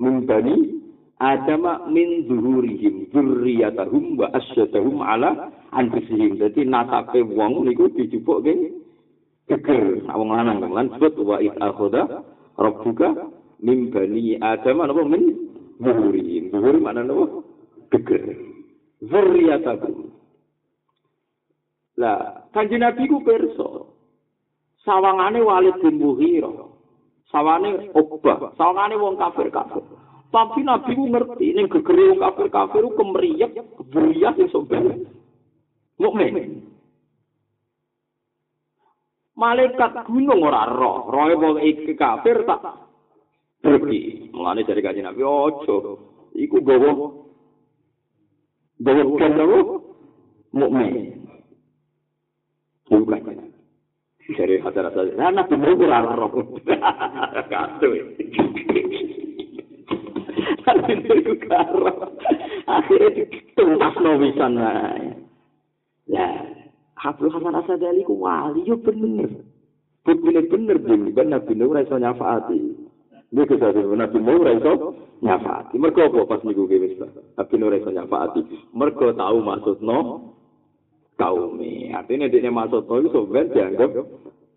S1: min bani Adama min zuhurihim zurriyatahum wa asyadahum ala anfusihim. Jadi nasabe wong niku dijupuk ke geger. Wong lanang lan sebut wa id akhoda rabbuka min bani Adam napa min zuhurihim. Zuhur mana napa? Geger. Zurriyatahum. Lah, kanjeng Nabi ku perso. Sawangane Walid bin Mughirah. Sawane Uqbah, sawangane wong kafir-kafir. Tapi Nabi ku ngerti ning gegere wong kafir-kafir ku kemriyek, beriah sing soben. Mukmin. Malaikat gunung ora roh, roe wong iki kafir tak pergi. Mulane dari kanjeng Nabi ojo. Iku gawa gawa kan mukmin. Bukan. Dari Nabi mau ora roh. Katuh. itu karo. Akhirnya tuntas no wisan wae. Lah, Abdul Hasan Asadali ku wali yo bener. Buktinya bener jadi ben Nabi Nuh ora iso nyafaati. Dia kesadaran Nabi Nuh ora iso nyafaati. Mergo apa pas niku ge wis Nabi Nuh iso nyafaati. Mergo tau maksudno kaume. Artinya dia maksudno itu sebenarnya dianggap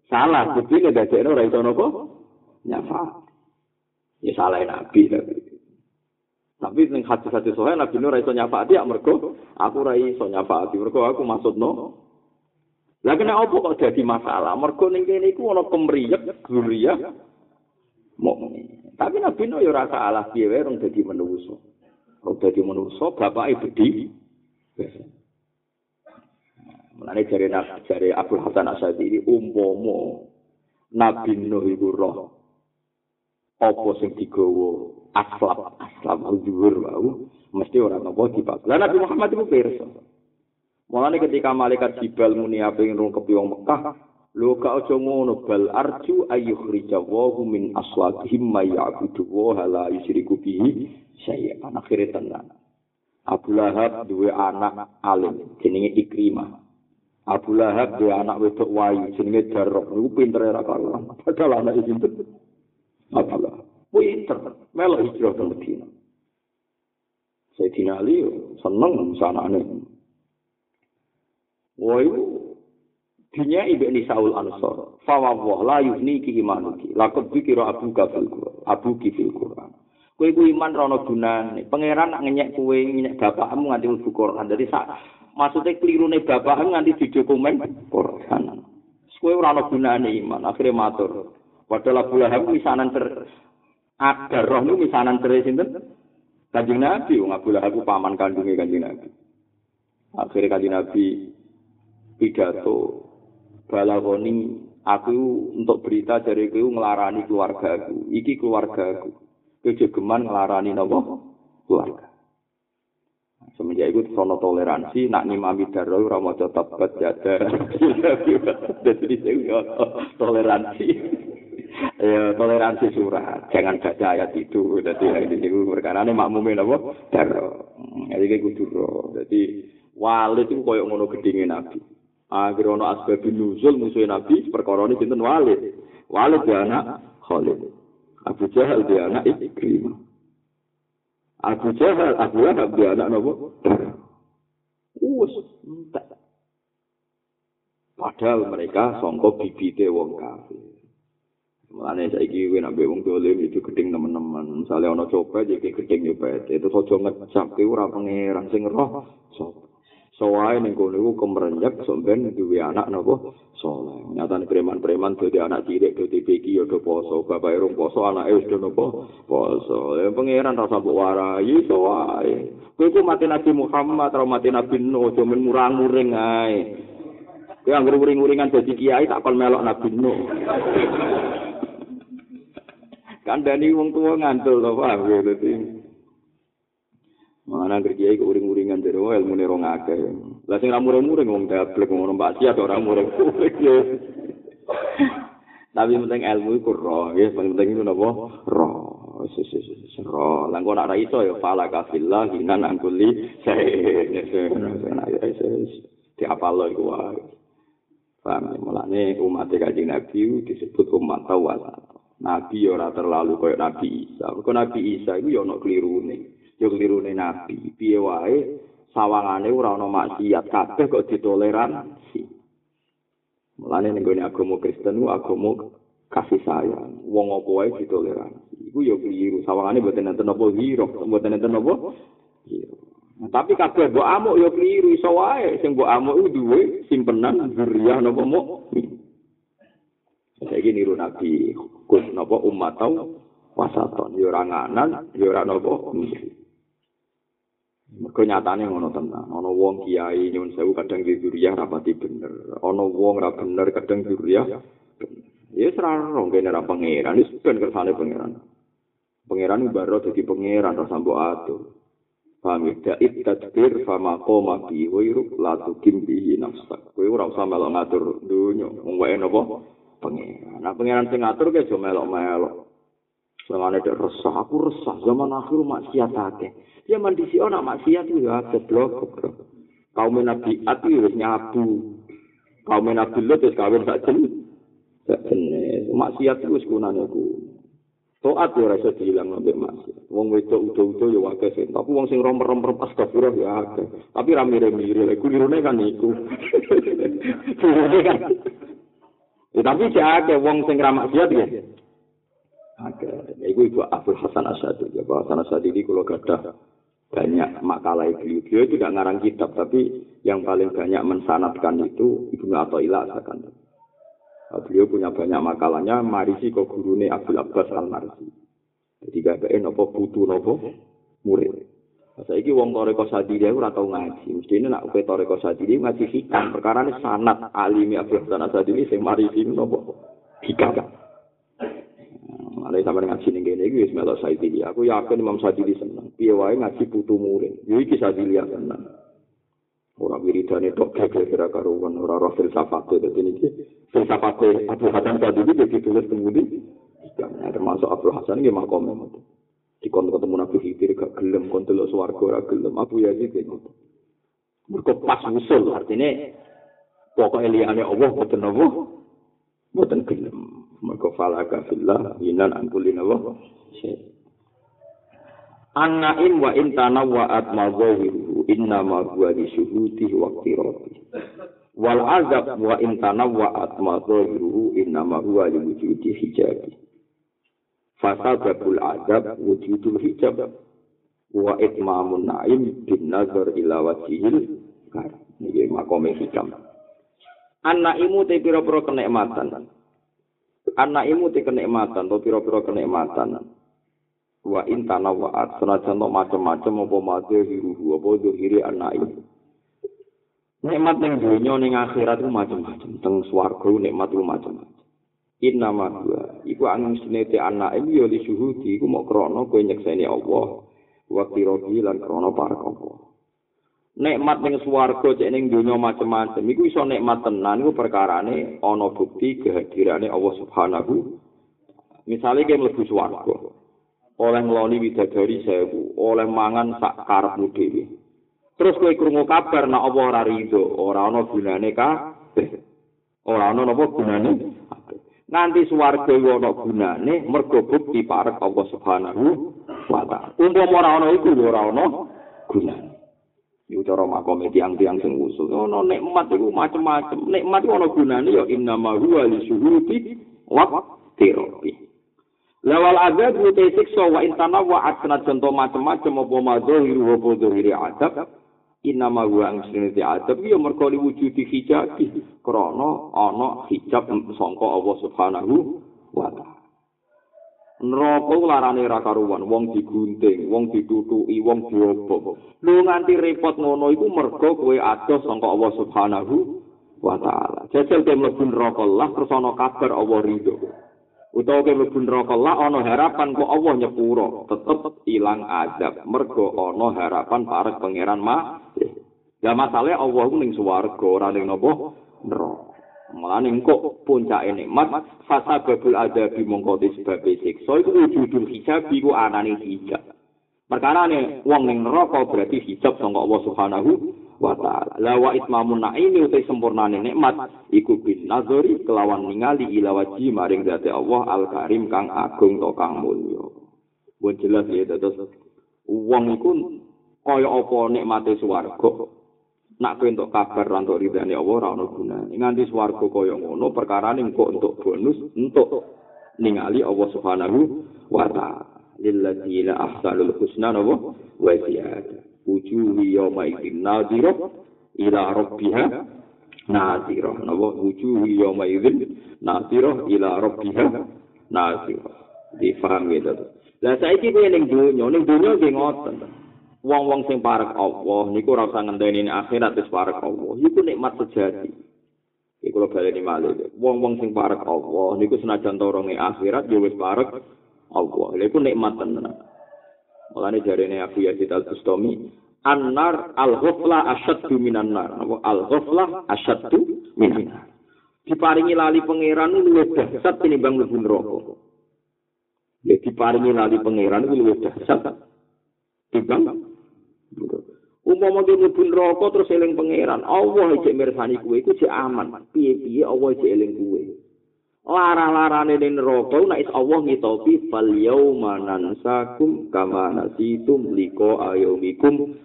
S1: salah. Jadi ini dadekno ora iso napa? Nyafaati. Ya salah Nabi tapi. Tapi ning hati-hati sohe Nabi Nuh ora iso nyafaati ya mergo aku ora iso nyafaati. Mergo aku maksudno Lah kena apa kok jadi masalah? Mergo ning kene iku ana kemriyek mukmin. Tapi Nabi Nuh ya ora salah piye wae rong dadi manusa. Rong dadi manusa bapake bedhi. Mulane jare jare Abdul Hasan Asyadi ini umpama Nabi Nuh iku roh apa sing digawa aslab aslab dhuwur wau mesti ora napa dibak. Lah Nabi Muhammad iku pirsa. Mulane ketika malaikat Jibal muni ape ngrungkepi wong Mekah, lho gak aja ngono bal arju ayyukhrija wa min aswatihim may ya'budu wa la yusyriku bihi syai'an akhire tenan. Abu Lahab duwe anak alim jenenge Ikrimah. Abu Lahab duwe anak wedok wayu jenenge Jarrah. Niku pintere ra karuan. Padahal anak iki pinter. Abu Lahab. Pinter. Melo hijrah ke Medina. Sayyidina Ali seneng sanane. Woi, dunia ibu ini Saul Ansor. Fawwah la yuhni ki imanuki. Lakot bikiro abu kafil Quran. Abu kifil Quran. Kue ku iman rono gunane. Pangeran nak ngenyek kue ngenyek bapakmu nganti mlebu Quran. Jadi sak maksudnya kelirune bapakmu nganti di dokumen Quran. Kue ora ono gunane iman. Akhirnya matur. Padahal Abu Lahab misanan ter agar roh nu misanan ter sinten? Kanjeng Nabi, wong Abu Lahab paman kandunge Kanjeng Nabi. Akhirnya Kanjeng Nabi pidato balagoni aku untuk berita dari kau ngelarani keluarga aku iki keluarga aku kejegeman ngelarani nopo keluarga semenjak itu sono toleransi nak nimami daro ora maca tabat jada jadi toleransi. Ya toleransi surat. Jangan baca ayat itu. Jadi ini perkara ini makmumin apa? Daro jadi kayak kudu jadi walid itu koyok ngono gedingin nabi. Akhir ono asbab nuzul musuh Nabi perkara ini sinten Walid. Walid dia anak Khalid. Abu Jahal dia anak Ikrimah. Abu Jahal, Abu Lahab dia anak nopo? Us. Padahal mereka songko bibite wong kafir. Mulane saiki kowe nek wong dolim itu gedeng teman-teman. Misale ana copet iki gedeng nyopet. Itu aja ngecap ki ora pangeran sing roh sapa. Sowae ning kono iku kemrenyek sampeyan duwe anak napa saleh. Nyatane preman-preman dadi anak cilik dadi beki ya do poso, bapak rong poso, anake wis do napa poso. Ya pangeran rasa mbok warai sowae. Kowe ku mati Nabi Muhammad, ra mati Nabi Nuh, aja men murang-muring ae. Kowe anggere uring-uringan dadi kiai tak kon melok Nabi Nuh. Kandani wong tuwa ngantul to, paham ya. Mana kerja iku uring-uringan dari wong ilmu nih rong akeh. Lah sing ramure muring wong dablek ngono mbak sia ora muring. Tapi penting ilmu iku roh, ya penting itu napa? Roh. Roh. Lah kok ora iso ya fala kafillah hinan angkuli saya. Di apa lo iku wae. Paham ya, mulane umat kaji Nabi disebut umat tawasat. Nabi ora terlalu koyo Nabi Isa. Kok Nabi Isa iku ya ono klirune. Yo klirune nabi. Piye wae? Sawangane ora ana maksiat. Kabeh kok ditoleransi. Mulane ning gone agama Kristen ku agama kasih sayang. Wong apa wae ditoleransi. Iku yo kliru sawangane mboten enten apa hiro mboten enten apa tapi kabeh mbok amuk yo kliru iso wae. Sing mbok amuk iku duwe simpenan zuriyah napa muk? Saiki niru nabi kus napa umat tau wasaton yo ora nganan yo ora napa Mergo nyatane ngono tenan. Ana wong kiai nyuwun sewu kadang di zuriyah rapati bener. Ana wong ra bener kadang zuriyah. Ya seraro kene ra pangeran, wis ben kersane pangeran. Pangeran baro dadi pangeran ra sambo atur. Paham ya? Da'id tadbir fama koma bi wairuk latu kimbihi nafsak. Kowe ora usah melok ngatur dunya. Wong wae napa? Pangeran. Nah pangeran sing ngatur ke aja melok-melok. Semane dek resah, aku resah zaman akhir maksiat akeh. Ya mandi si orang maksiat itu ya goblok goblok. Kaum Nabi At itu wis nyabu. Kaum Nabi Lut wis kawin sak jen. Sak jen. Maksiat itu wis kunane ku. Toat ya rasa dihilang sampai masih. Wong wedok udah-udah ya wakil sih. Tapi wong sing romper-romper pas kafirah ya ada. Tapi lirune kan iku. Lirune kan. Ya, tapi sih ada wong sing ramak siat ya. Ada. Iku ibu Abdul Hasan Asadi. Ya, Pak Hasan Asadi ini kalau gada banyak makalah beliau. Beliau tidak ngarang kitab, tapi yang paling banyak mensanatkan itu Ibnu Athaillah akan. Nah, beliau punya banyak makalahnya, marisi kok gurune Abdul Abbas Al-Marisi. Jadi gak nopo putu nopo murid. Masa iki wong toreko sadiri ora tau ngaji. Ini nak kowe toreko sadiri ngaji hikam. Ini sanat alimi Abdul Sadiri sing marisi nopo hikam. Ada yang sampai ngaji nih gini, gue semelok Saidili. Aku yakin Imam Saidili senang. Piye wae ngaji putu murid. Yo iki Saidili senang. Ora wiridane tok kira-kira karuan ora ora filsafat itu dadi iki filsafat Abu Hasan tadi iki ditulis temudi ya termasuk Abu Hasan iki makom itu di kon ketemu Nabi Khidir gak gelem kon delok swarga ora gelem Abu Yazid itu mergo pas usul artinya pokoknya liyane Allah boten apa boten gelem mergo falaka fillah inan angkulin Allah An-na'im wa intana wa atmazawiru inna ma huwa li syuhudi wa qirati. Wal azab wa intana wa atmazawiru inna ma huwa wujudi hijabi. Fasababul azab wujudul hijab wa itmamun na'im bin nazar ila wajihil kar. Ini makome hikam. An-na'imu te pira-pira kenikmatan. An-na'imu te kenikmatan, to pira-pira kenikmatan. wa intana wa at senajan to macam-macam apa mate hiruhu apa dohiri anak ini nikmat ning dunya ning akhirat ku macam-macam. Teng swarga nikmat ku macam-macam. Inna ma iku angin sinete anak ini ya disuhudi iku mau krono kowe nyekseni Allah. Wa kirogi lan krono para Allah nikmat ning swarga cek ning dunya macam-macam iku iso nikmat tenan iku perkarane ana bukti kehadirane Allah Subhanahu Misalnya kayak mlebu swarga, oleh ngeloni widadari sewu, oleh mangan sak karepmu dhewe. Terus kowe krungu kabar nek apa ora rido, ora ana gunane kabeh. Ora ana napa gunane? Nanti swarga iku ana gunane mergo bukti parek Allah Subhanahu wa taala. Umpama ora ana iku ora ana gunane. Iku cara makome tiang-tiang sing usul. Ono nikmat iku macem-macem. Nikmat ana gunane ya innama huwa li syuhudi wa tirabi. Lawal azab utai siksa wa intana wa asna contoh macam-macam apa madhahir wa bodhahiri adab inama wa angsiniti adab ya merkoli wujudi hijab krono ana hijab sangka Allah subhanahu wa ta'ala neraka larane ra karuan wong digunting wong ditutuki wong diobok lu nganti repot ngono iku mergo kowe adoh sangka Allah subhanahu wa ta'ala. Jajal ke mlebu neraka lah terus ana kabar Allah ridho. Utawa ke mlebu neraka lah ana harapan kok Allah nyepuro tetep ilang azab. Mergo ana harapan para pangeran mah ya masalah Allah ku ning swarga ora ning napa? Neraka Mulane kok puncake nikmat fasa babul adabi mongko disebab siksa iku wujudul hijab iku anane hijab. Perkarane wong ning neraka berarti hijab sangka Allah Subhanahu wa taala. La wa itmamun naimi utai sempurnane nikmat iku bin nazari kelawan ningali ila waji maring zati Allah al karim kang agung to kang mulya. Buat jelas ya terus wong iku kaya apa nikmate swarga. Nak kowe entuk kabar lan entuk ridane Allah ora ono gunane. Nganti swarga kaya ngono perkara ning kok entuk bonus entuk ningali Allah Subhanahu wa taala. Lilladzina ahsanul husna wa ziyada. wujuhi yawma idzin nadhira ila rabbiha nadhira napa wujuhi yawma idzin nadhira ila rabbiha nadhira difaham gitu lah saiki kowe ning donya ning donya nggih ngoten wong-wong sing parek Allah niku ora usah ngenteni akhirat wis parek Allah iku nikmat sejati iku lho baleni malih wong-wong sing parek Allah niku senajan toronge akhirat ya wis parek Allah lha iku nikmat tenan Mulane jarene Abu Yazid Al-Bustami, An-nar al-ghafla asyaddu minan nar. Al-ghafla asyaddu minan nar. Diparingi lali pangeran luwih dahsyat tinimbang mlebu neraka. Ya diparingi lali pangeran luwih dahsyat tinimbang Umpama dia mlebu neraka terus eling pangeran, Allah iki mirsani kuwe iku jek aman. Piye-piye Allah iki eling kuwe. lara-larane ning neraka nek is Allah ngitopi fal yauma nansakum kama nasitum liko ayomikum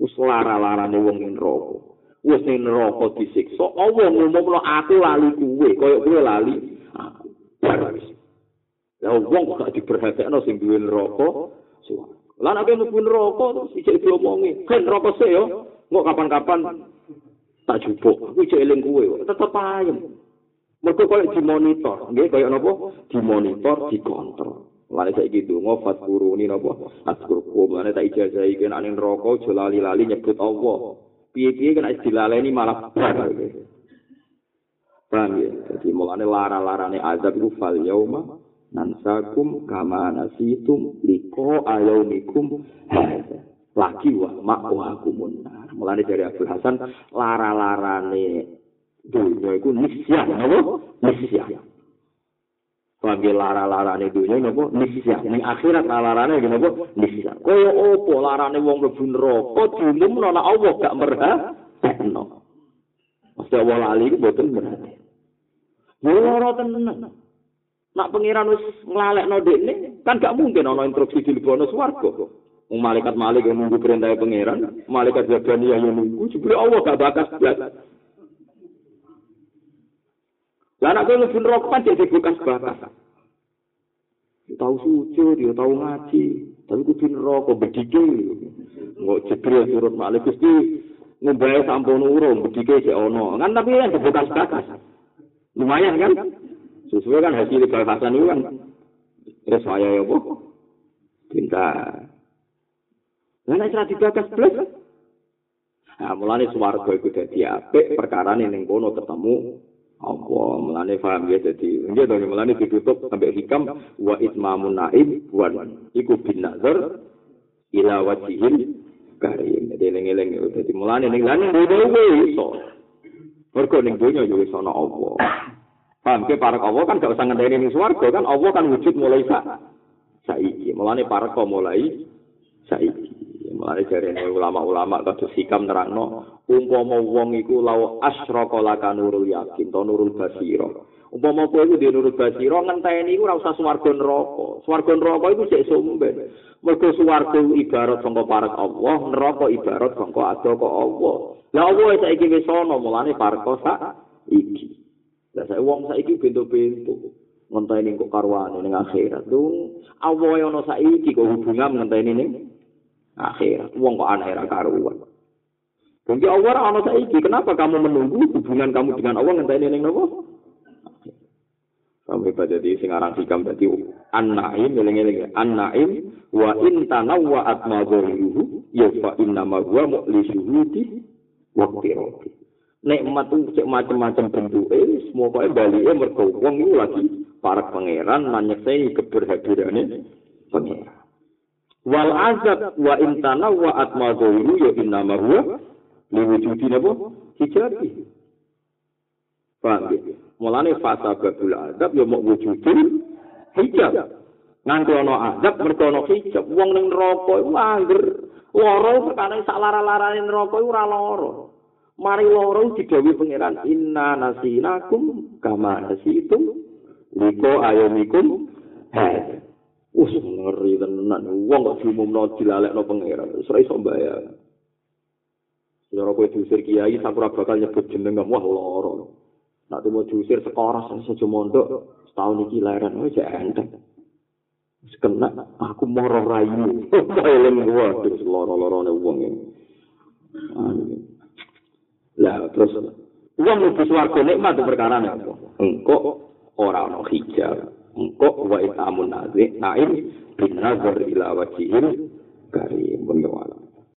S1: wis lara-larane wong ning neraka. Wis ning neraka disiksa Allah ngumumno aku lali kuwe kaya kuwe lali aku. Ya wong kok diperhatekno sing duwe neraka Lah nek mlebu neraka iki diomongi, "Kan neraka sik yo, kok kapan-kapan tak jupuk. Aku cek eling kuwe, tetep ayem. Mergo koyo dimonitor, nggih koyo napa? Dimonitor, dikontrol. Lane saiki donga fatkuruni napa? Askurku lane tak ijazahi kene ning neraka aja lali-lali nyebut Allah. Piye-piye kena dilaleni malah bar. Paham ya? Jadi mulane lara-larane azab itu fal yauma nansakum kama nasitum liko ayaumikum. Lagi wa makwakumun mulane dari Abdul Hasan lara-larane dunia iku nisya napa? Nisya. Pagi lara-larane dunia napa? Nisya. Ning akhirat lara-larane napa? Nisya. Kaya opo larane wong mlebu neraka diumumno nek Allah gak merha tekno. Mesti Allah lali mboten berarti. Yo lara tenan. Nak pangeran wis nglalekno dekne, kan gak mungkin ana instruksi dilebono swarga. Wong malaikat malik yang nunggu perintah pangeran, malaikat Zabaniyah yang nunggu, jebule Allah gak bakas blas. Lah nek kowe mlebu neraka kan jadi bekas bakas. Tahu sujud, dia tahu ngaji, tapi kudu neraka bedike. Nggak jebril turut malik Gusti ngombe sampun urung bedike sik ana. Kan tapi yang bekas bakas. Lumayan kan? Sesuai kan hasil bakasan itu kan. Terus saya ya bu, pintar. Lah nek ora dibakas blas. Nah, mulane swarga iku dadi apik perkara ning kono ketemu apa mulane paham ya dadi nggih to mulane ditutup sampai hikam wa itmamun naib wa iku bin nazar ila wajhil karim dadi eling-eling dadi mulane ning lan duwe iso mergo ning donya yo iso ana apa paham ke para Allah kan gak usah ngenteni ning swarga kan Allah kan wujud mulai sa saiki mulane para mulai saiki Mulai dari ulama-ulama kados hikam nerangno, umpama wong iku law asyraka laka nurul yakin to nurul basira. Umpama kowe iku nurul basira ngenteni iku ora usah swarga neraka. Swarga neraka iku sik sumben. Mergo swarga ibarat sangka parek Allah, neraka ibarat sangka adaka Allah. Lah Allah saiki wis ana mulane parek sak iki. Lah saiki wong saiki bento-bento. ngenteni kok karwane ning akhirat. Dung Allah ana saiki kok hubungan ngenteni ning akhirat. Wong kok aneh ra karuan. Mungkin Allah ora ana saiki. Kenapa kamu menunggu hubungan kamu dengan Allah ngenteni ning nopo? Sampai pada di sing aran hikam dadi an-naim eling-eling an-naim wa in tanawwa atmadhuhu ya fa inna ma huwa mu'lisuhudi wa qirati. Nikmat itu cek macam-macam bentuke semua kok balike mergo wong iku lagi para pangeran nanyekse keberhadirane pangeran. wal azab wa intana wa atma ya inna ma huwa li wujudi napa? Hijabi. Paham ya mulane fasa babul azab ya mau wujudin hijab. Nganti ana azab mergo ana hijab. Wong ning neraka iku angger lara perkara sak lara-larane neraka iku ora lara mari lara digawe pangeran inna nasinakum kama nasitum liko ayomikum hai Wes ngeri tenan. Wong kok diumumno dilalekno pangeran. Wis ora iso mbayang. Yen ora kowe diusir kiai, sakura bakal nyebut jeneng wah lara. Nek mau diusir sekoras saja mondok, setahun iki leren wis enteng. Wis kena aku moro rayu. Eling gua terus lara-larane wong iki. Lah terus wong mlebu swarga nikmat perkara apa? Engko ora ana hijab. engko wa itamun nazik naim bin nazar ila wajihil karim